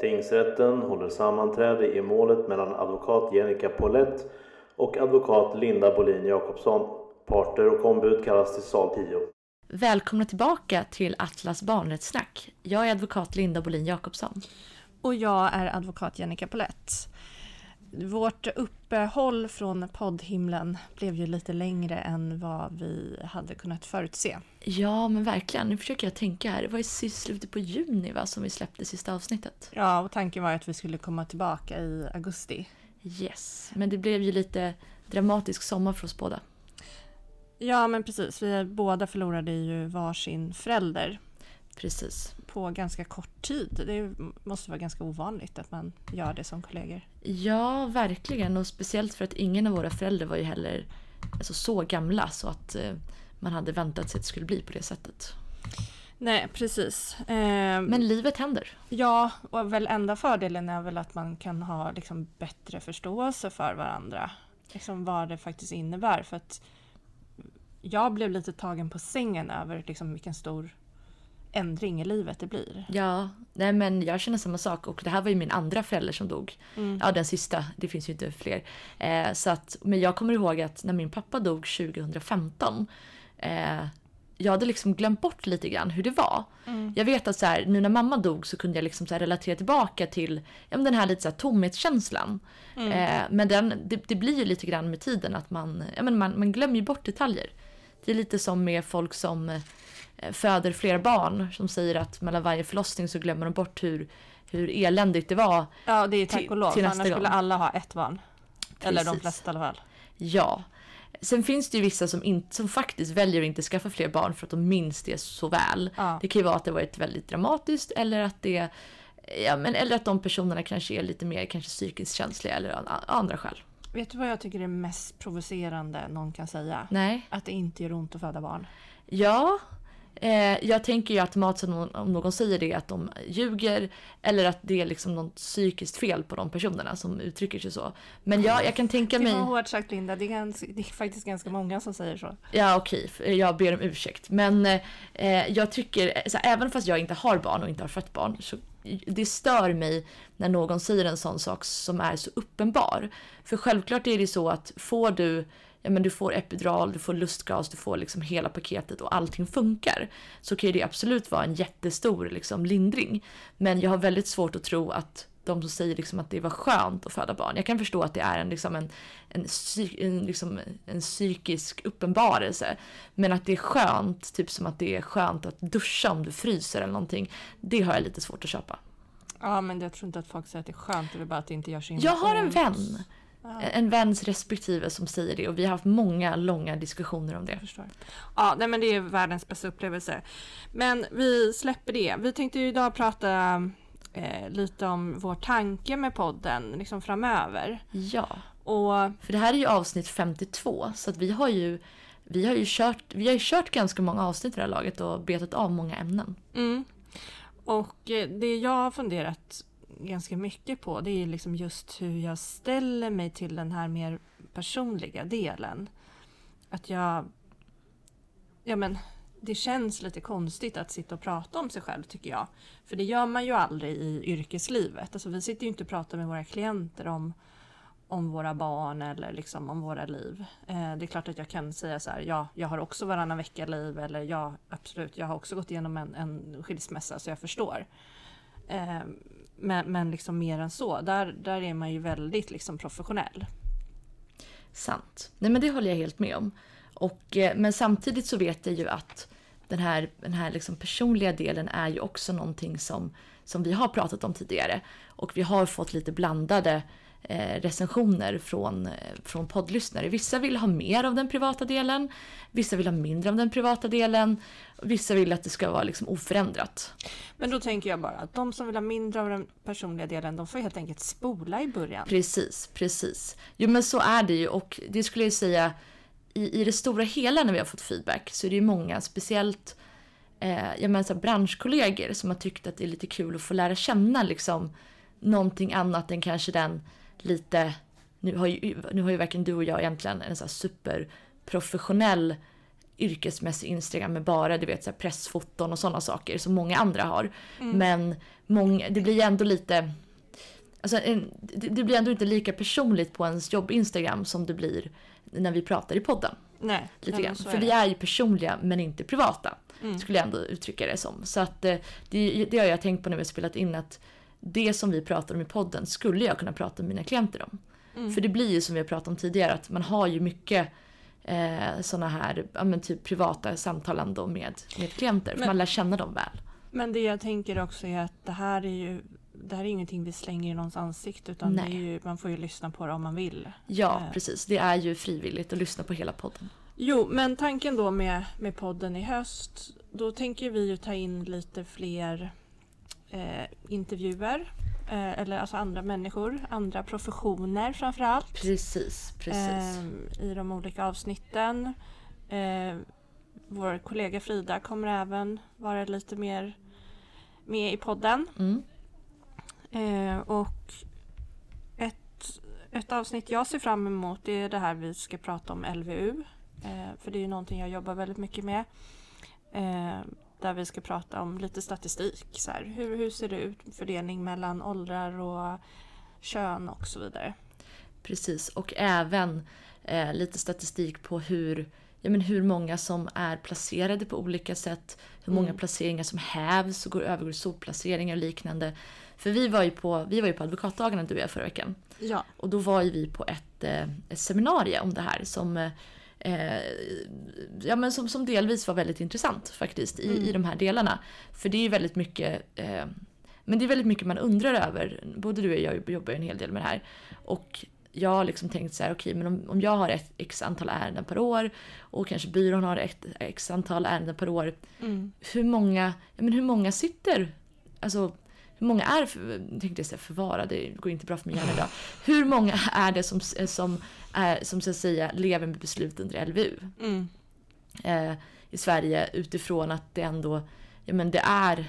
Tingsrätten håller sammanträde i målet mellan advokat Jenica Paulett och advokat Linda Bolin Jakobsson. Parter och ombud kallas till sal 10. Välkomna tillbaka till Atlas barnrättssnack. Jag är advokat Linda Bolin Jakobsson. Och jag är advokat Jennica Polett. Vårt uppehåll från poddhimlen blev ju lite längre än vad vi hade kunnat förutse. Ja, men verkligen. Nu försöker jag tänka här. Det var i slutet på juni va, som vi släppte sista avsnittet. Ja, och tanken var att vi skulle komma tillbaka i augusti. Yes, men det blev ju lite dramatisk sommar för oss båda. Ja, men precis. Vi båda förlorade ju varsin förälder. Precis. På ganska kort tid. Det måste vara ganska ovanligt att man gör det som kollegor. Ja, verkligen. Och speciellt för att ingen av våra föräldrar var ju heller alltså, så gamla så att eh, man hade väntat sig att det skulle bli på det sättet. Nej, precis. Eh, Men livet händer. Ja, och väl enda fördelen är väl att man kan ha liksom, bättre förståelse för varandra. Liksom vad det faktiskt innebär. För att jag blev lite tagen på sängen över liksom, vilken stor ändring i livet det blir. Ja, nej men jag känner samma sak och det här var ju min andra förälder som dog. Mm. Ja, den sista, det finns ju inte fler. Eh, så att, men jag kommer ihåg att när min pappa dog 2015 eh, jag hade liksom glömt bort lite grann hur det var. Mm. Jag vet att så här, nu när mamma dog så kunde jag liksom så relatera tillbaka till ja, den här lite så här tomhetskänslan. Mm. Eh, men den, det, det, blir ju lite grann med tiden att man, ja, men man, man glömmer bort detaljer. Det är lite som med folk som föder fler barn som säger att mellan varje förlossning så glömmer de bort hur, hur eländigt det var. Ja, det är tack och lov. Annars skulle alla ha ett barn. Precis. Eller de flesta i alla fall. Ja. Sen finns det ju vissa som, in, som faktiskt väljer att inte skaffa fler barn för att de minns det så väl. Ja. Det kan ju vara att det varit väldigt dramatiskt eller att det ja, men, eller att de personerna kanske är lite mer kanske psykiskt känsliga eller andra skäl. Vet du vad jag tycker är mest provocerande någon kan säga? Nej. Att det inte gör ont att föda barn. Ja, eh, jag tänker ju automatiskt om, om någon säger det att de ljuger eller att det är liksom något psykiskt fel på de personerna som uttrycker sig så. Men ja, jag kan tänka mig... Det var hårt sagt Linda, det är, ganska, det är faktiskt ganska många som säger så. Ja okej, okay. jag ber om ursäkt. Men eh, jag tycker, så även fast jag inte har barn och inte har fött barn så det stör mig när någon säger en sån sak som är så uppenbar. För självklart är det så att får du ja, men du får epidural, du får lustgas, du får liksom hela paketet och allting funkar. Så kan det absolut vara en jättestor liksom, lindring. Men jag har väldigt svårt att tro att de som säger liksom att det var skönt att föda barn. Jag kan förstå att det är en, liksom en, en, en, liksom en psykisk uppenbarelse. Men att det är skönt, typ som att det är skönt att duscha om du fryser eller någonting. Det har jag lite svårt att köpa. Ja men jag tror inte att folk säger att det är skönt, det är bara att det inte gör så Jag har en vän. Ja. En väns respektive som säger det och vi har haft många långa diskussioner om det. Förstår. Ja, nej, men det är världens bästa upplevelse. Men vi släpper det. Vi tänkte ju idag prata eh, lite om vår tanke med podden liksom framöver. Ja, och, för det här är ju avsnitt 52 så att vi har ju vi har ju kört, vi har ju kört ganska många avsnitt i det här laget och betat av många ämnen. Mm. Och eh, det jag har funderat ganska mycket på det är liksom just hur jag ställer mig till den här mer personliga delen. Att jag... Ja men, det känns lite konstigt att sitta och prata om sig själv tycker jag. För det gör man ju aldrig i yrkeslivet. Alltså vi sitter ju inte och pratar med våra klienter om, om våra barn eller liksom om våra liv. Eh, det är klart att jag kan säga så här, ja, jag har också varannan vecka-liv eller ja, absolut, jag har också gått igenom en, en skilsmässa så jag förstår. Eh, men, men liksom mer än så, där, där är man ju väldigt liksom professionell. Sant. Nej men det håller jag helt med om. Och, eh, men samtidigt så vet jag ju att den här, den här liksom personliga delen är ju också någonting som, som vi har pratat om tidigare. Och vi har fått lite blandade eh, recensioner från, eh, från poddlyssnare. Vissa vill ha mer av den privata delen, vissa vill ha mindre av den privata delen, vissa vill att det ska vara liksom oförändrat. Men då tänker jag bara att de som vill ha mindre av den personliga delen, de får helt enkelt spola i början. Precis, precis. Jo men så är det ju och det skulle jag säga i, i det stora hela när vi har fått feedback så är det ju många, speciellt eh, jag menar, så branschkollegor som har tyckt att det är lite kul att få lära känna liksom någonting annat än kanske den lite, nu har ju, nu har ju varken du och jag egentligen en så här superprofessionell yrkesmässig Instagram med bara du vet, så här pressfoton och sådana saker som många andra har. Men många, det blir ändå lite... Alltså, det, det blir ändå inte lika personligt på ens jobb-Instagram som det blir när vi pratar i podden. Nej, Lite grann. För vi är ju personliga men inte privata. Mm. Skulle jag ändå uttrycka det som. Så att eh, det, det har jag tänkt på när vi har spelat in att det som vi pratar om i podden skulle jag kunna prata med mina klienter om. Mm. För det blir ju som vi har pratat om tidigare att man har ju mycket eh, sådana här ja, men typ privata samtal ändå med, med klienter. För Men- man lär känna dem väl. Men det jag tänker också är att det här är ju det här är ingenting vi slänger i någons ansikte utan ju, man får ju lyssna på det om man vill. Ja, Eh. precis. Det är ju frivilligt att lyssna på hela podden. Jo, men tanken då med, med podden i höst, då tänker vi ju ta in lite fler eh, intervjuer. Eh, eller alltså andra människor, andra professioner framförallt. Precis, precis. Eh, I de olika avsnitten. Eh, vår kollega Frida kommer även vara lite mer med i podden. Mm. Eh, och ett, ett avsnitt jag ser fram emot är det här vi ska prata om LVU. För det är ju någonting jag jobbar väldigt mycket med. Eh, där vi ska prata om lite statistik. Så här, hur, hur ser det ut? Fördelning mellan åldrar och kön och så vidare. Precis, och även eh, lite statistik på hur, ja, men hur många som är placerade på olika sätt. Hur många Mm. placeringar som hävs och går övergår i solplaceringar och liknande. För vi var ju på, vi var ju på advokatdagarna du och jag förra veckan. Ja. Och då var ju vi på ett, eh, ett seminarium om det här som, eh, ja, men som, som delvis var väldigt intressant faktiskt i, Mm. i de här delarna. För det är väldigt mycket eh, men det är väldigt mycket man undrar över. Både du och jag jobbar ju en hel del med det här. Och jag har liksom tänkt så här, okej men om, om jag har ett x antal ärenden per år och kanske byrån har ett x antal ärenden per år. Mm. Hur många, ja, men hur många sitter, alltså hur många är, för, tänkte jag säga förvarade, det går inte bra för min hjärna idag. Hur många är det som, som, är, som att säga lever med beslut under LVU? Mm. eh, i Sverige utifrån att det ändå, ja men det är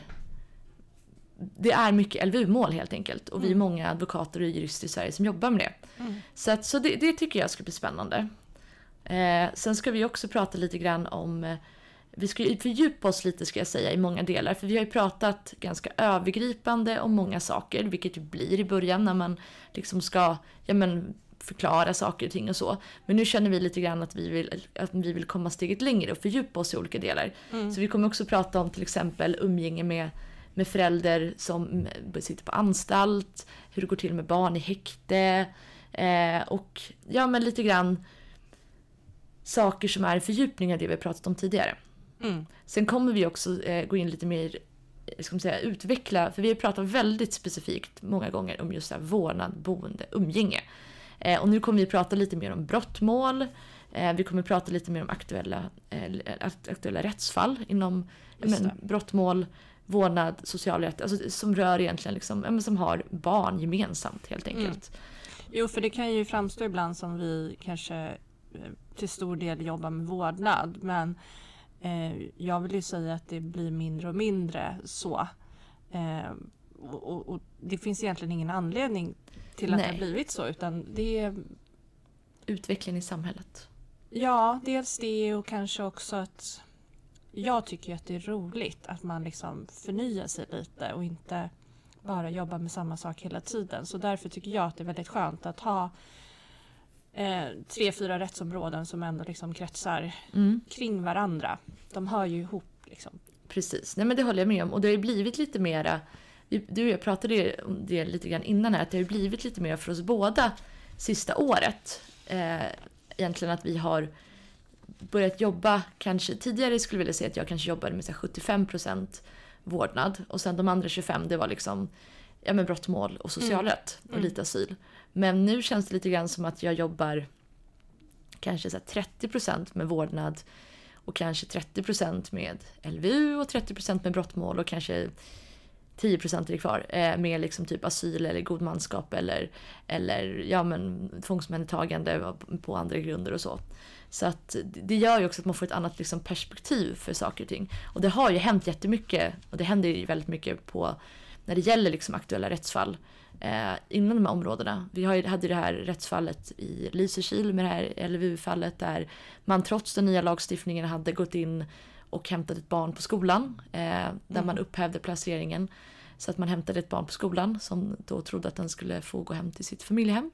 det är mycket LVU-mål helt enkelt och vi är Mm. många advokater och jurister i Sverige som jobbar med det. Mm. Så, att, så det, det tycker jag ska bli spännande. Eh, sen ska vi också prata lite grann om, eh, vi ska ju fördjupa oss lite ska jag säga i många delar för vi har ju pratat ganska övergripande om många saker vilket ju blir i början när man liksom ska, ja men förklara saker och ting och så. Men nu känner vi lite grann att vi vill, att vi vill komma steget längre och fördjupa oss i olika delar. Mm. Så vi kommer också prata om till exempel umgänge med, med förälder som sitter på anstalt, hur det går till med barn i häkte eh, och ja men lite grann saker som är en fördjupning av det vi har pratat om tidigare. Mm. Sen kommer vi också eh, gå in lite mer, eh, ska man säga, utveckla, för vi har pratat väldigt specifikt många gånger om just här, vårdnad, boende, umgänge. Eh, och nu kommer vi prata lite mer om brottmål, eh, vi kommer prata lite mer om aktuella, eh, akt- aktuella rättsfall inom men, brottmål, vårdnad, socialrätt, alltså som rör egentligen liksom, som har barn gemensamt helt enkelt. Jo, för det kan ju framstå ibland som vi kanske till stor del jobbar med vårdnad. Men eh, jag vill ju säga att det blir mindre och mindre så. Eh, och, och, och det finns egentligen ingen anledning till att det Nej. har blivit så. Utan det är, Utvecklingen i samhället. ja, dels det och kanske också att jag tycker att det är roligt att man liksom förnyar sig lite och inte bara jobbar med samma sak hela tiden. Så därför tycker jag att det är väldigt skönt att ha eh, tre, fyra rättsområden som ändå liksom kretsar Mm. kring varandra. De hör ju ihop liksom. Precis, nej men det håller jag med om. Och det har ju blivit lite mera, du och jag pratade om det lite grann innan här, att det har blivit lite mer för oss båda sista året. Eh, egentligen att vi har börjat jobba, kanske tidigare skulle jag vilja säga att jag kanske jobbade med så här 75% vårdnad och sen de andra 25 det var liksom ja, men brottmål och socialrätt och Mm. lite asyl. Men nu känns det lite grann som att jag jobbar kanske så här 30% med vårdnad och kanske 30% med LVU och 30% med brottmål och kanske 10% är kvar eh, med liksom typ asyl eller godmanskap eller, eller ja, men tvångsomhändertagande på andra grunder och så. Så att det gör ju också att man får ett annat liksom perspektiv för saker och ting. Och det har ju hänt jättemycket och det händer ju väldigt mycket på när det gäller liksom aktuella rättsfall eh, inom de här områdena. Vi har ju, hade det här rättsfallet i Lysekil med det här LVU-fallet där man trots den nya lagstiftningen hade gått in och hämtat ett barn på skolan eh, där Mm. man upphävde placeringen. Så att man hämtade ett barn på skolan som då trodde att den skulle få gå hem till sitt familjehem.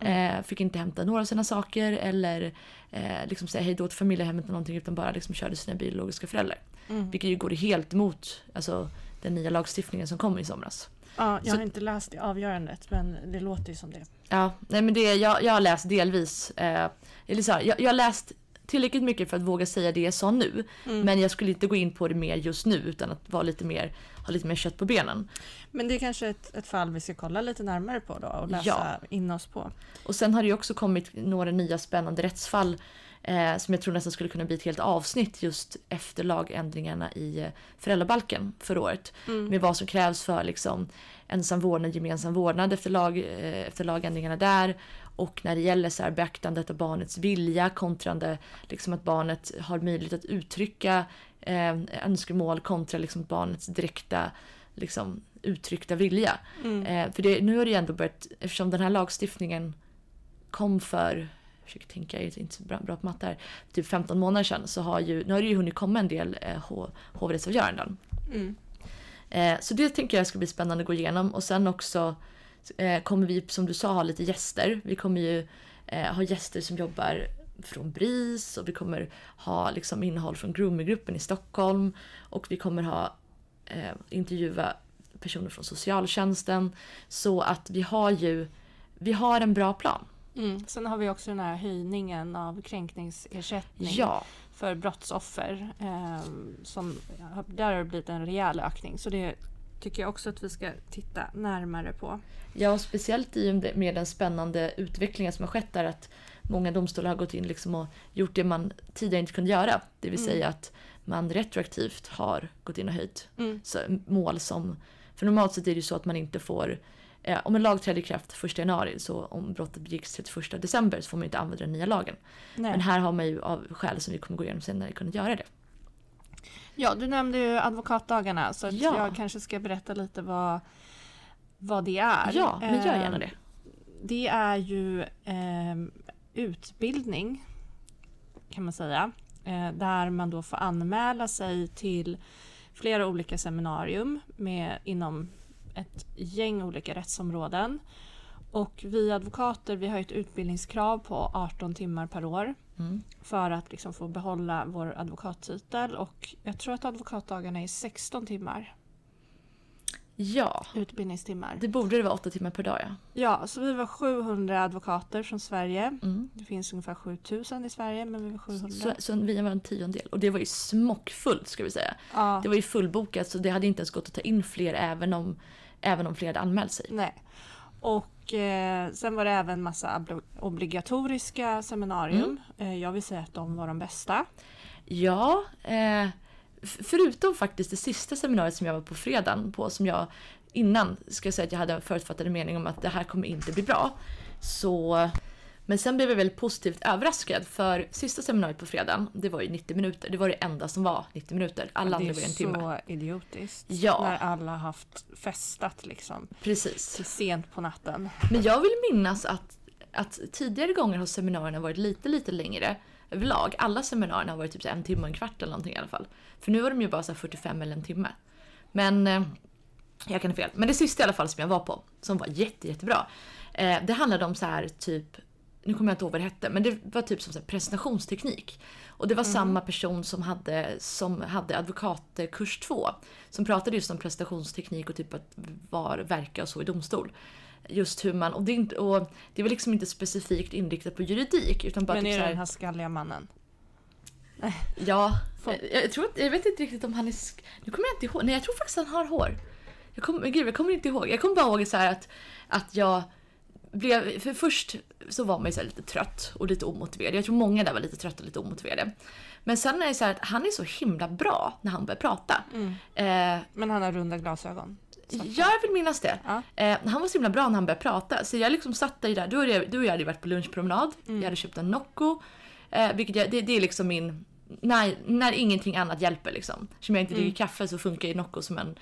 Eh, fick inte hämta några av sina saker eller eh, liksom säga hej då till familjehemmet eller någonting utan bara liksom körde sina biologiska föräldrar. Mm. Vilket ju går helt emot alltså, den nya lagstiftningen som kom i somras. Ja, jag Så- har inte läst det avgörandet men det låter ju som det. Ja, nej men det, jag, jag har läst delvis. Eh, eller så här, jag, jag har läst tillräckligt mycket för att våga säga det jag sa nu. Mm. Men jag skulle inte gå in på det mer just nu utan att vara lite mer, ha lite mer kött på benen. Men det är kanske ett, ett fall vi ska kolla lite närmare på då och läsa Ja. in oss på. Och sen har det ju också kommit några nya spännande rättsfall eh, som jag tror nästan skulle kunna bli ett helt avsnitt just efter lagändringarna i eh, föräldrabalken förra året. Med vad som krävs för liksom, ensam vårdnad, gemensam vårdnad efter, lag, eh, efter lagändringarna där. Och när det gäller så här beaktandet av barnets vilja kontra liksom att barnet har möjlighet att uttrycka eh, önskemål kontra liksom barnets direkta liksom, uttryckta vilja. Eh, för det, nu har det ju ändå börjat, eftersom den här lagstiftningen kom för, jag försöker tänka, jag är inte så bra, bra på matte här, typ 15 månader sedan så har ju, nu har det ju hunnit komma en del eh, hovrättsavgöranden. Mm. Eh, så det tänker jag ska bli spännande att gå igenom och sen också eh, kommer vi som du sa ha lite gäster. Vi kommer ju eh, ha gäster som jobbar från BRIS och vi kommer ha liksom innehåll från Groomergruppen i Stockholm och vi kommer ha eh, intervjua personer från socialtjänsten så att vi har ju vi har en bra plan. Mm. Sen har vi också den här höjningen av kränkningsersättning Ja, för brottsoffer. Eh, som, där har det blivit en rejäl ökning. Så det tycker jag också att vi ska titta närmare på. Ja, speciellt i med- den spännande utvecklingen som har skett där att många domstolar har gått in liksom och gjort det man tidigare inte kunde göra. Det vill säga att man retroaktivt har gått in och höjt Mm. så, mål som... För normalt sett är det ju så att man inte får... Eh, om en lag träder i kraft 1 januari, så om brottet begicks 31 december så får man inte använda den nya lagen. Nej. Men här har man ju av skäl som vi kommer gå igenom senare kunnat göra det. Ja, du nämnde ju advokatdagarna så Ja. jag kanske ska berätta lite vad, vad det är. Ja, men gör gärna Eh, det. Det är ju eh, utbildning kan man säga. Eh, där man då får anmäla sig till flera olika seminarium med, inom ett gäng olika rättsområden. Och vi advokater vi har ett utbildningskrav på 18 timmar per år Mm. för att liksom få behålla vår advokattitel. Och jag tror att advokatdagarna är 16 timmar Ja, utbildningstimmar. det borde det vara åtta timmar per dag ja. Ja, så vi var 700 advokater från Sverige. Mm. Det finns ungefär 7000 i Sverige, men vi var 700. Så, så vi var en tiondel. Och det var ju smockfullt ska vi säga. ja, Det var ju fullbokat så det hade inte ens gått att ta in fler även om, även om fler hade anmält sig. nej. Och sen var det även massa obli- obligatoriska seminarium. Eh, jag vill säga att de var de bästa. Ja, eh, förutom faktiskt det sista seminariet som jag var på fredagen på som jag innan ska jag säga att jag hade en förutfattade mening om att det här kommer inte bli bra. Så, men sen blev jag väldigt positivt överraskad för sista seminariet på fredagen, det var ju 90 minuter. Det var det enda som var 90 minuter. Alla det andra är var en timme. så idiotiskt. Ja. När alla haft festat liksom Precis. till sent på natten. Men jag vill minnas att, att tidigare gånger har seminarierna varit lite, lite längre överlag. Alla seminarierna har varit typ en timme och en kvart eller någonting i alla fall. För nu var de ju bara så här 45 eller en timme. Men eh, jag kan ha fel. Men det sista i alla fall som jag var på, som var jätte, jättebra. Eh, det handlade om så här typ, nu kommer jag inte ihåg vad det hette, men det var typ som så presentationsteknik. Och det var samma person som hade, som hade advokatkurs 2. Som pratade just om presentationsteknik och typ att var, verka och så i domstol. Just hur man, och det, är inte, och det var liksom inte specifikt inriktat på juridik utan bara Men typ är det här, den här skalliga mannen? Ja, jag, tror jag vet inte riktigt om han är... Nu kommer jag inte ihåg. Nej, jag tror faktiskt han har hår. Jag kommer, gud, jag kommer inte ihåg. Jag kommer bara ihåg så här att, att jag blev... För först så var man ju så lite trött och lite omotiverad. Jag tror många där var lite trötta och lite omotiverade. Men sen är det så här att han är så himla bra när han börjar prata. Eh, Men han har runda glasögon. jag vill minnas det. Ja. Eh, han var så himla bra när han började prata. Så jag liksom satt där, du och jag, du och jag hade varit på lunchpromenad. Jag hade köpt en Nocco. Eh, vilket jag, det, det är liksom min... När, när ingenting annat hjälper liksom. Eftersom jag inte dricker kaffe så funkar ju Nocco som en...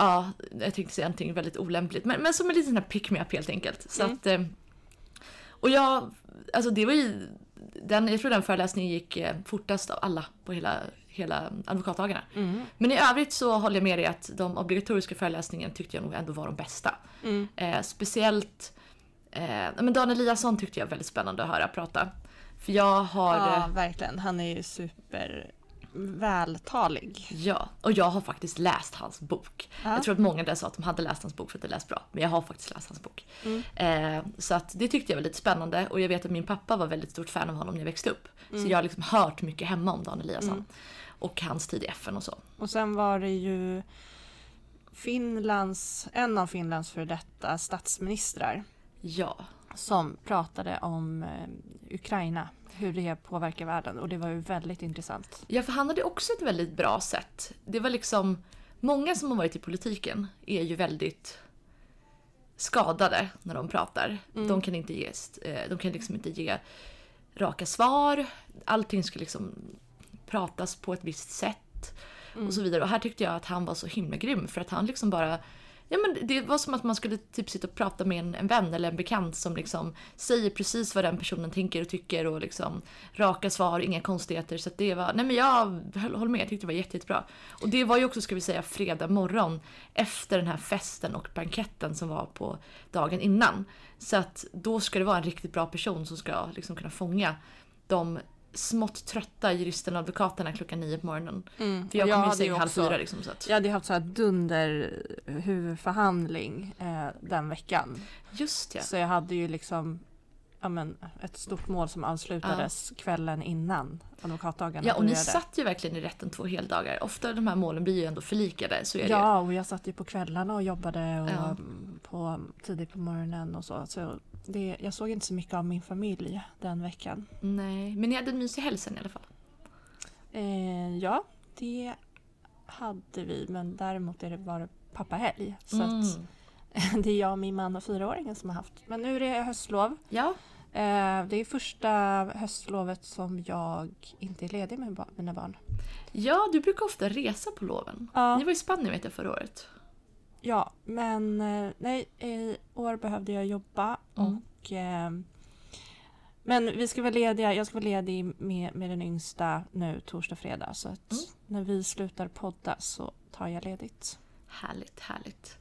Ja, ja, jag tänkte säga någonting väldigt olämpligt, men, men som en liten pick me up helt enkelt. Så Mm. att, eh, och jag, alltså det var ju, den, jag tror den föreläsningen gick eh, fortast av alla på hela, hela advokatdagarna. Mm. Men i övrigt så håller jag med dig att de obligatoriska föreläsningarna tyckte jag nog ändå var de bästa. Mm. Eh, speciellt, eh, men Dan Eliasson tyckte jag var väldigt spännande att höra prata. För jag har, Ja, eh, verkligen. Han är ju super vältalig. ja, och jag har faktiskt läst hans bok. Ja. Jag tror att många där sa att de hade läst hans bok för att det läst bra. Men jag har faktiskt läst hans bok. Mm. Eh, så att det tyckte jag var lite spännande och jag vet att min pappa var väldigt stort fan av honom när jag växte upp. Mm. Så jag har liksom hört mycket hemma om Dan Eliasson. Och hans tid i FN och så. Och sen var det ju Finlands, en av Finlands för detta statsministrar Ja. Som pratade om eh, Ukraina, hur det påverkar världen och det var ju väldigt intressant. Ja, för han hade också ett väldigt bra sätt. Det var liksom, många som har varit i politiken är ju väldigt skadade när de pratar. De kan inte ge, eh, de kan liksom inte ge raka svar. Allting ska liksom pratas på ett visst sätt och så vidare. Och här tyckte jag att han var så himla grym för att han liksom bara Ja men det var som att man skulle typ sitta och prata med en, en vän eller en bekant som liksom säger precis vad den personen tänker och tycker och liksom raka svar, inga konstigheter. Så att det var, nej men jag håller med, jag tyckte det var jätte, jättebra. Och det var ju också, ska vi säga, fredag morgon efter den här festen och banketten som var på dagen innan. Så att då ska det vara en riktigt bra person som ska liksom kunna fånga de smått trötta juristerna och advokaterna klockan nio på morgonen. För jag Och kom ju säng halv fyra liksom. Så att, Jag hade haft så här dunder huvudförhandling eh, den veckan. Just ja. Så jag hade ju liksom ja, men, ett stort mål som avslutades kvällen innan advokatdagarna Ja, och ni började. satt ju verkligen i rätten två heldagar. Ofta de här målen blir ju ändå förlikade, så är det. Ja, och jag satt ju på kvällarna och jobbade och Ja. mm, på, tidigt på morgonen och så. så det, jag såg inte så mycket av min familj den veckan. Nej, men ni hade en mysig helg sen i alla fall. Eh, ja, det hade vi, men däremot är det bara pappahelg. Så Mm. att, det är jag, min man och fyraåringen som har haft. Men nu är det höstlov. Ja, Eh, det är första höstlovet som jag inte är ledig med mina barn. ja, du brukar ofta resa på loven. Ja. Ni var i Spanien vet jag förra året. Ja, men eh, nej, i år behövde jag jobba Mm. och eh, men vi ska vara lediga, jag ska vara ledig med, med den yngsta nu torsdag, fredag. Så att Mm. när vi slutar podda så tar jag ledigt. Härligt, härligt.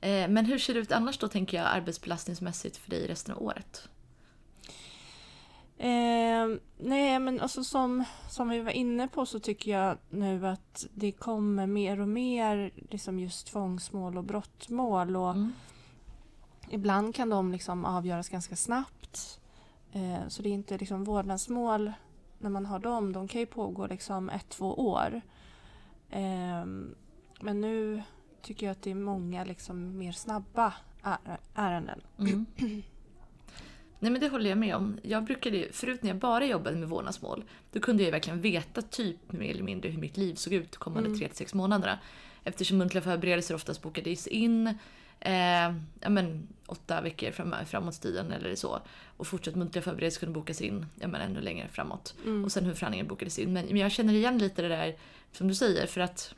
Eh, men hur ser det ut annars då, tänker jag, arbetsbelastningsmässigt för dig resten av året? Eh, nej, men alltså som, som vi var inne på så tycker jag nu att det kommer mer och mer liksom just tvångsmål och brottmål. Och Mm. Ibland kan de liksom avgöras ganska snabbt. Eh, så det är inte liksom vårdnadsmål när man har dem. De kan ju pågå liksom ett, två år. Eh, men nu tycker jag att det är många liksom mer snabba ärenden. Mm. Nej men det håller jag med om. Jag brukade ju, förut när jag bara jobbade med vårdnadsmål, då kunde jag ju verkligen veta typ mer eller mindre hur mitt liv såg ut de kommande Mm. 3-6 månaderna. Eftersom muntliga förberedelser oftast bokades in eh, ja, men, åtta veckor fram, framåt tiden eller så. Och fortsatt muntliga förberedelser kunde bokas in ja, men, ännu längre framåt. Mm. Och sen hur förhandlingen bokades in. Men, men jag känner igen lite det där som du säger för att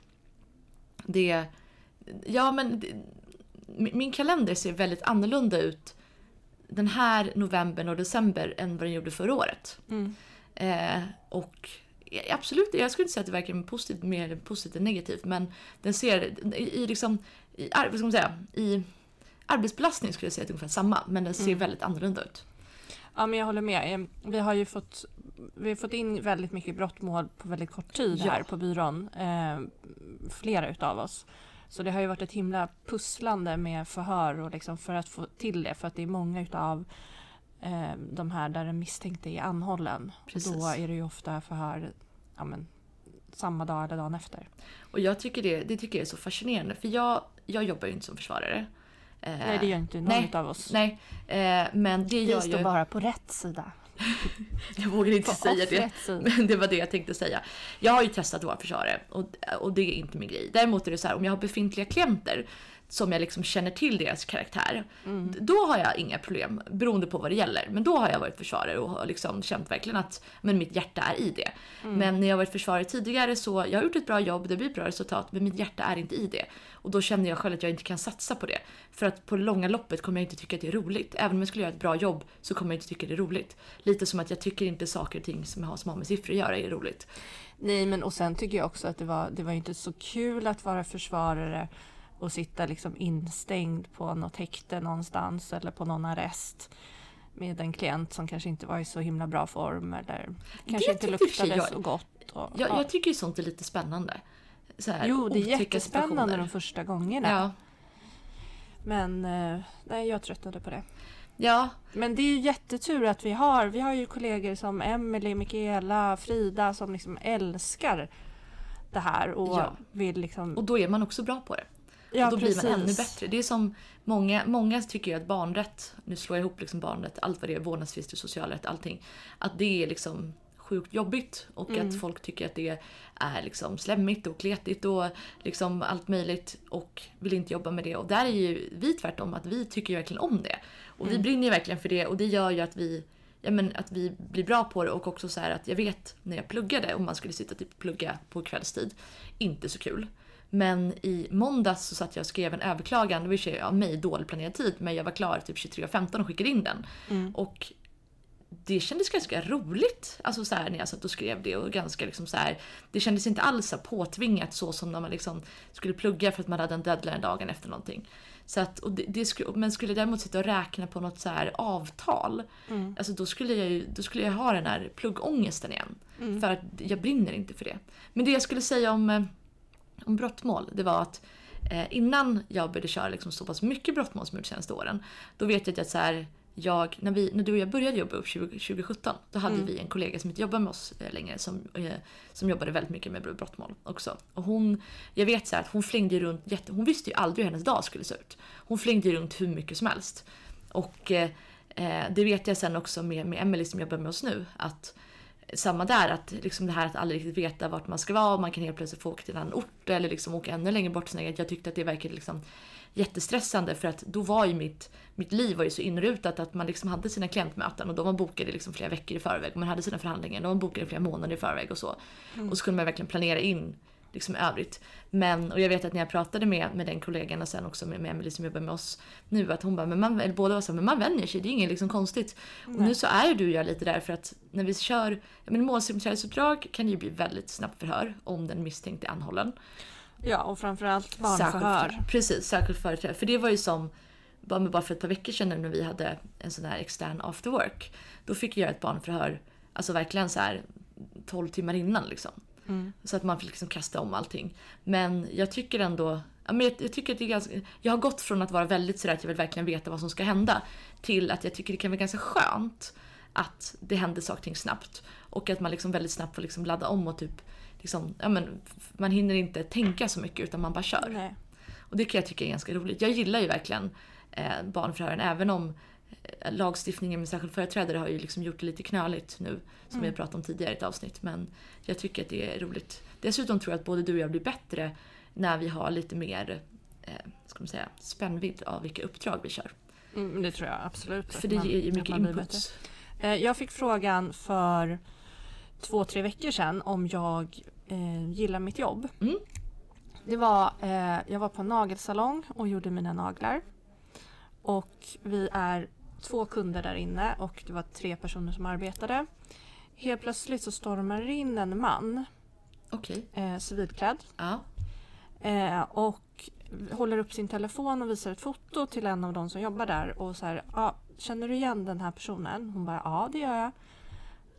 det... Ja men det, min min kalender ser väldigt annorlunda ut den här novembern och december än vad den gjorde förra året. Mm. Eh, och absolut, jag skulle inte säga att det verkar positivt, mer positivt än negativt, men den ser i, liksom, i, vad ska man säga, i arbetsbelastning skulle jag säga att det är ungefär samma, men den ser Mm. väldigt annorlunda ut. Ja, men jag håller med. Vi har ju fått, vi har fått in väldigt mycket brottmål på väldigt kort tid Ja. här på byrån. Eh, flera utav oss. Så det har ju varit ett himla pusslande med förhör och liksom för att få till det. För att det är många utav eh, de här där den misstänkte är anhållen. Precis. Då är det ju ofta förhör ja, men, samma dag eller dagen efter. Och jag tycker det, det tycker jag är så fascinerande, för jag, jag jobbar ju inte som försvarare. Eh, Nej, det gör inte någon nej, utav oss. Nej, eh, men det Vi gör står ju... bara på rätt sida. Jag vågar inte På säga det. Men det var det jag tänkte säga. Jag har ju testat att vara försvarare och, och det är inte min grej. Däremot är det så här, om jag har befintliga klienter som jag liksom känner till deras karaktär. Mm. Då har jag inga problem beroende på vad det gäller. Men då har jag varit försvarare och har liksom känt verkligen att men mitt hjärta är i det. Mm. Men när jag varit försvarare tidigare så jag har gjort ett bra jobb, det blir bra resultat men mitt hjärta är inte i det. Och då känner jag själv att jag inte kan satsa på det. För att på det långa loppet kommer jag inte tycka att det är roligt. Även om jag skulle göra ett bra jobb så kommer jag inte tycka det är roligt. Lite som att jag tycker inte saker och ting som har, som har med siffror att göra är roligt. Nej, men och sen tycker jag också att det var, det var inte så kul att vara försvarare och sitta liksom instängd på något häkte någonstans eller på någon arrest med en klient som kanske inte var i så himla bra form eller kanske inte luktade jag- så gott. Och, Jag, ja. jag tycker ju sånt är lite spännande. Här, Jo, det är jättespännande de första gångerna. Ja. Men eh, nej, jag tröttnade på det. ja, Men det är ju jättetur att vi har, vi har ju kollegor som Emelie, Mikaela, Frida som liksom älskar det här och Ja. vill liksom... och då är man också bra på det. Ja, och då blir man ännu precis. bättre. Det är som många, många tycker ju att barnrätt, nu slår jag ihop liksom barnrätt, allt vad det är, vårdnadstvister, socialrätt, allting. Att det är liksom sjukt jobbigt och Mm. att folk tycker att det är liksom slemmigt och kletigt och liksom allt möjligt och vill inte jobba med det. Och där är ju vi tvärtom, att vi tycker ju verkligen om det. Och Mm. vi brinner ju verkligen för det och det gör ju att vi Ja, men att vi blir bra på det och också så att jag vet när jag pluggade, om man skulle sitta typ plugga på kvällstid, inte så kul. Men i måndags så satt jag och skrev en överklagan, det för sig av mig dålig planerad tid, men jag var klar typ 23.15 och skickade in den. Mm. Och det kändes ganska roligt alltså så här, när jag satt och skrev det och ganska liksom så här, det kändes inte alls så påtvingat så som när man liksom skulle plugga för att man hade en deadline dagen efter någonting. Så att, och det, det skulle, men skulle jag däremot sitta och räkna på något så här avtal, Mm. alltså då skulle jag ju då skulle jag ha den här pluggångesten igen. Mm. För att jag brinner inte för det. Men det jag skulle säga om, eh, om brottmål, det var att eh, innan jag började köra liksom så pass mycket brottmål som jag gjort senaste åren, då vet jag att så här, jag, när, vi, när du och jag började jobba upp 20, 2017, då hade Mm. vi en kollega som inte jobbar med oss eh, längre som, eh, som jobbade väldigt mycket med brottmål också. Och hon, jag vet så här att hon flängde runt, jätte, hon visste ju aldrig hur hennes dag skulle se ut. Hon flängde runt hur mycket som helst. Och eh, det vet jag sen också med, med Emily som jobbar med oss nu, att samma där, att liksom det här att aldrig riktigt veta vart man ska vara och man kan helt plötsligt få åka till en annan ort eller liksom åka ännu längre bort. Så jag tyckte att det verkade liksom jättestressande för att då var ju mitt, mitt liv var ju så inrutat att man liksom hade sina klientmöten och de var bokade liksom flera veckor i förväg. Och man hade sina förhandlingar, de var bokade flera månader i förväg och så. Och så kunde man verkligen planera in liksom övrigt. Men, och jag vet att när jag pratade med, med den kollegan och sen också med, med Emily som jobbar med oss nu, att hon bara, men man, eller båda var så här, men man vänjer sig, det är inget liksom konstigt. Och nu så är ju du och jag lite där för att när vi kör, men målsägandebiträdesuppdrag kan det ju bli väldigt snabbt förhör om den misstänkte är anhållen. Ja, och framförallt Särskilt barnförhör. för- Precis, särskilt företrädare. För det var ju som bara, för ett par veckor sedan när vi hade en sån här extern after work. Då fick jag ett barnförhör, alltså verkligen så här 12 timmar innan liksom. Mm. Så att man fick liksom kasta om allting. Men jag tycker ändå, ja, men jag, jag tycker att det är ganska, jag har gått från att vara väldigt sådär att jag vill verkligen veta vad som ska hända till att jag tycker det kan vara ganska skönt att det händer saker och ting snabbt. Och att man liksom väldigt snabbt får liksom ladda om och typ liksom, ja men man hinner inte tänka så mycket utan man bara kör. Nej. Och det kan jag tycka är ganska roligt. Jag gillar ju verkligen eh, barnförhören även om lagstiftningen med särskild företrädare har ju liksom gjort det lite knöligt nu som vi har pratat om tidigare i ett avsnitt. Men jag tycker att det är roligt. Dessutom tror jag att både du och jag blir bättre när vi har lite mer eh, ska man säga, spännvidd av vilka uppdrag vi kör. Mm, det tror jag absolut. För det ger ju mycket input. Eh, Jag fick frågan för två, tre veckor sedan om jag eh, gillar mitt jobb. Mm. Det var, eh, jag var på en nagelsalong och gjorde mina naglar. Och vi är två kunder där inne och det var tre personer som arbetade. Helt plötsligt så stormar in en man, Okej. eh, civilklädd, Ja. Eh, och håller upp sin telefon och visar ett foto till en av de som jobbar där och så här, ah, känner du igen den här personen? Hon bara, ja det gör jag.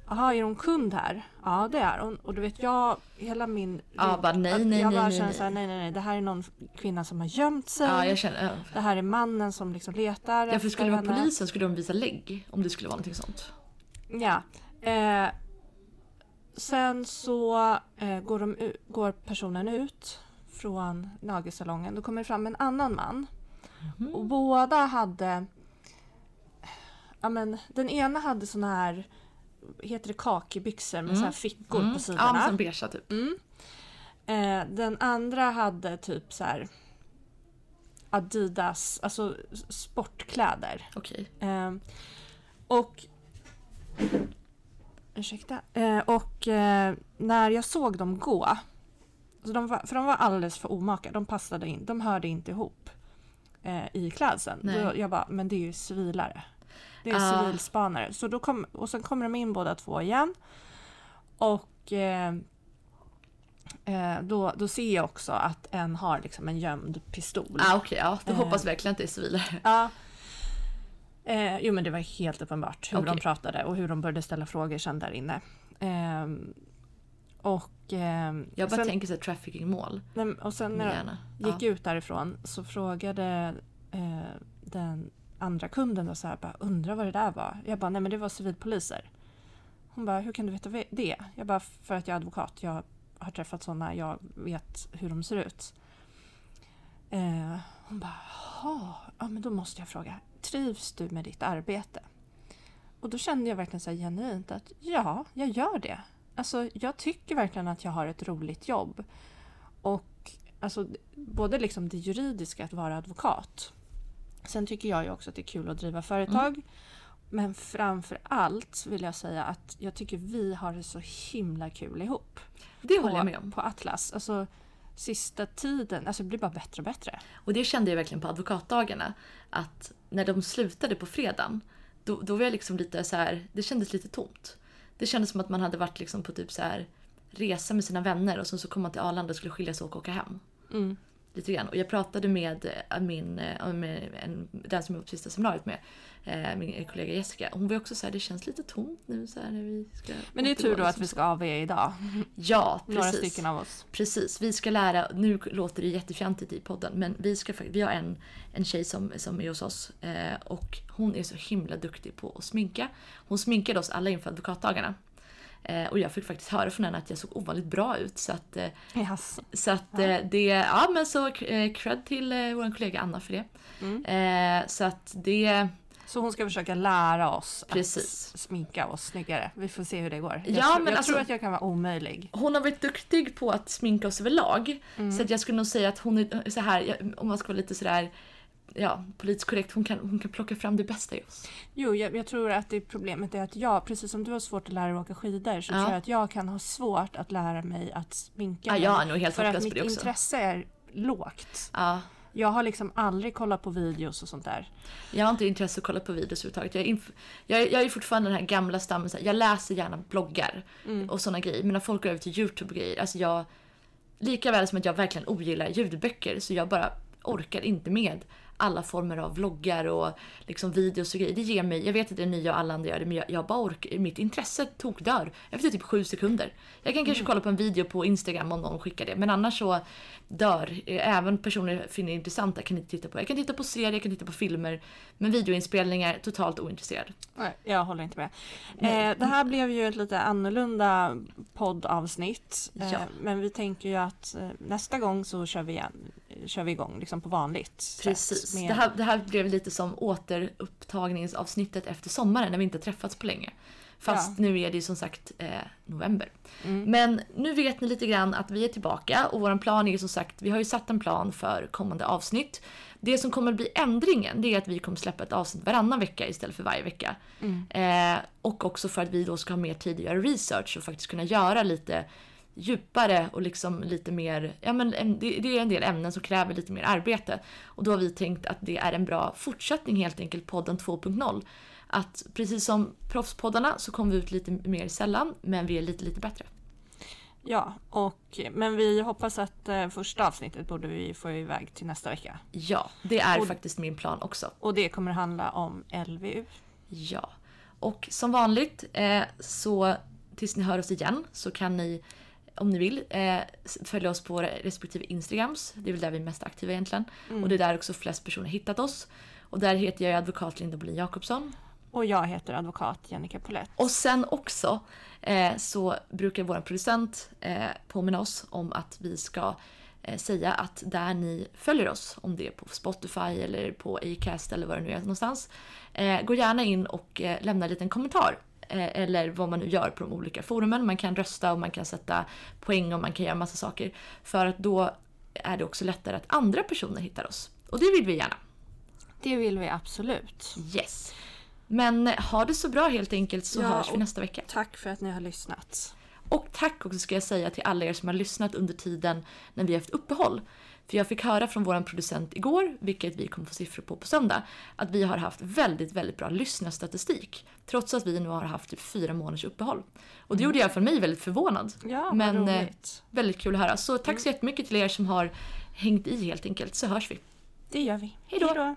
Jaha, är hon kund här? Ja det är hon. Och du vet jag, hela min... Ja, bara nej, att nej, jag nej, bara nej, känner nej. så här, nej nej nej, det här är någon kvinna som har gömt sig. ja, jag känner... Ja. Det här är mannen som liksom letar Ja, för skulle det vara henne. polisen skulle de visa lägg om det skulle vara någonting sånt. Ja. Eh, sen så eh, går, de, u- går personen ut från nagelsalongen. Då kommer det fram en annan man. Mhm. Och båda hade... Ja, men, den ena hade såna här, heter det kakibyxor med Mm. så här fickor Mm. på Ja, sidorna. men som beigea typ. Mm. Eh, den andra hade typ så här... Adidas, alltså sportkläder. Okej. Eh, och... Ursäkta. Eh, och när jag såg dem gå, så de var, för de var alldeles för omaka, de passade in, de hörde inte ihop i klädseln. Jag bara, men det är ju civilare. Det är Ah. civilspanare. Så då kom, och sen kommer de in båda två igen. Och eh, eh, då, då ser jag också att en har liksom en gömd pistol. Ah, Okej, ja. Då Eh. hoppas verkligen att det är civilare. Ja. Eh, jo men det var helt uppenbart hur de Okej. pratade och hur de började ställa frågor sen där inne. Ehm, och, ehm, Jag bara sen, tänker såhär trafficking-mål. och sen när jag gick ut därifrån så frågade eh, den andra kunden då så här, bara, undrar vad det där var? Jag bara, nej men det var civilpoliser. Hon bara, hur kan du veta det? Jag bara, för att jag är advokat. Jag har träffat sådana, jag vet hur de ser ut. Eh, hon bara, jaha, ja men då måste jag fråga, trivs du med ditt arbete? Och då kände jag verkligen så här genuint att ja, jag gör det. Alltså jag tycker verkligen att jag har ett roligt jobb. Och alltså både liksom det juridiska att vara advokat. Sen tycker jag ju också att det är kul att driva företag. Men framför allt vill jag säga att jag tycker vi har det så himla kul ihop. Det på, håller jag med om. På Atlas. Alltså sista tiden, alltså det blir bara bättre och bättre. Och det kände jag verkligen på advokatdagarna. Att när de slutade på fredagen, då, då var jag liksom lite så här, det kändes lite tomt. Det kändes som att man hade varit liksom på typ så här resa med sina vänner och sen så kom man till Arlanda och skulle skiljas och åka hem. Mm. Lite grann. Och jag pratade med, eh, min, eh, med en, den som jag var på sista seminariet med, eh, min kollega Jessica. Hon var också så här, det känns lite tomt nu så här när vi ska Men det är tur då att liksom vi ska AV idag. Ja, Några precis. stycken av oss. Precis, vi ska lära, nu låter det jättefjantigt i podden, men vi, ska, vi har en, en tjej som, som är hos oss och hon är så himla duktig på att sminka. Hon sminkade oss alla inför advokatdagarna. Eh, och jag fick faktiskt höra från henne att jag såg ovanligt bra ut. Så att, eh, Yes. så att eh, det, ja men så eh, cred till eh, vår kollega Anna för det. Mm. Eh, så att det, Så hon ska försöka lära oss Precis. att sminka oss snyggare. Vi får se hur det går. Jag, Ja, tror, men jag alltså- tror att jag kan vara omöjlig. hon har varit duktig på att sminka oss överlag. Så att jag skulle nog säga att hon är så här, om man ska vara lite sådär ja, politiskt korrekt, hon kan, hon kan plocka fram det bästa i oss. Jo, jag, jag tror att det problemet är att jag, precis som du har svårt att lära dig åka skidor, så Ja. tror jag att jag kan ha svårt att lära mig att sminka Ja, mig. jag är helt För att mitt intresse är lågt. Ja, Jag har liksom aldrig kollat på videos och sånt där. jag har inte intresse att kolla på videos överhuvudtaget. Jag är, jag, jag är fortfarande den här gamla stammen, så här, jag läser gärna bloggar och sådana grejer. Men när folk går över till YouTube och grejer, alltså jag... Lika väl som att jag verkligen ogillar ljudböcker så jag bara orkar inte med alla former av vloggar och liksom videos och grejer. Det ger mig, jag vet att det är nya och alla andra gör det men jag, jag bara orkar, mitt intresse tokdör efter typ sju sekunder. Jag kan kanske kolla på en video på Instagram om någon skickar det men annars så dör, även personer jag finner intressanta kan inte titta på. Jag kan titta på serier, jag kan titta på filmer men videoinspelningar, totalt ointresserad. Nej, jag håller inte med. Eh, det här blev ju ett lite annorlunda poddavsnitt. Eh, Ja. Men vi tänker ju att eh, nästa gång så kör vi, igen, kör vi igång liksom på vanligt sätt Precis. med- Det, här, det här blev lite som återupptagningsavsnittet efter sommaren när vi inte träffats på länge. Fast nu är det ju som sagt eh, november. Mm. Men nu vet ni lite grann att vi är tillbaka och vår plan är som sagt, vi har ju satt en plan för kommande avsnitt. Det som kommer bli ändringen det är att vi kommer släppa ett avsnitt varannan vecka istället för varje vecka. Eh, och också för att vi då ska ha mer tid att göra research och faktiskt kunna göra lite djupare och liksom lite mer, ja men det är en del ämnen som kräver lite mer arbete. Och då har vi tänkt att det är en bra fortsättning helt enkelt, podden 2.0. Att precis som proffspoddarna så kommer vi ut lite mer sällan, men vi är lite, lite bättre. Ja, och, men vi hoppas att eh, första avsnittet borde vi få iväg till nästa vecka. Ja, det är Och- faktiskt min plan också. Och det kommer handla om LVU. Ja. Och som vanligt eh, så tills ni hör oss igen så kan ni om ni vill eh, följa oss på respektive Instagrams. Det är väl där vi är mest aktiva egentligen. Och det är där också flest personer hittat oss. Och där heter jag advokat Linda Bolin Jakobsson. Och jag heter advokat Jennica Pollett. Och sen också eh, så brukar vår producent eh, påminna oss om att vi ska eh, säga att där ni följer oss, om det är på Spotify eller på Acast eller vad det nu är någonstans, eh, gå gärna in och eh, lämna en liten kommentar. Eh, eller vad man nu gör på de olika forumen. Man kan rösta och man kan sätta poäng och man kan göra massa saker. För att då är det också lättare att andra personer hittar oss. Och det vill vi gärna. Det vill vi absolut. Yes. Men eh, ha det så bra helt enkelt så Ja, hörs vi nästa vecka. Tack för att ni har lyssnat. Och tack också ska jag säga till alla er som har lyssnat under tiden när vi har haft uppehåll. För jag fick höra från vår producent igår, vilket vi kommer få siffror på på söndag, att vi har haft väldigt, väldigt bra lyssnarstatistik. Trots att vi nu har haft typ fyra månaders uppehåll. Och det gjorde jag för mig väldigt förvånad. Ja, Men, eh, roligt. Väldigt kul att höra. Så tack så jättemycket till er som har hängt i helt enkelt, så hörs vi. Det gör vi. Hej då.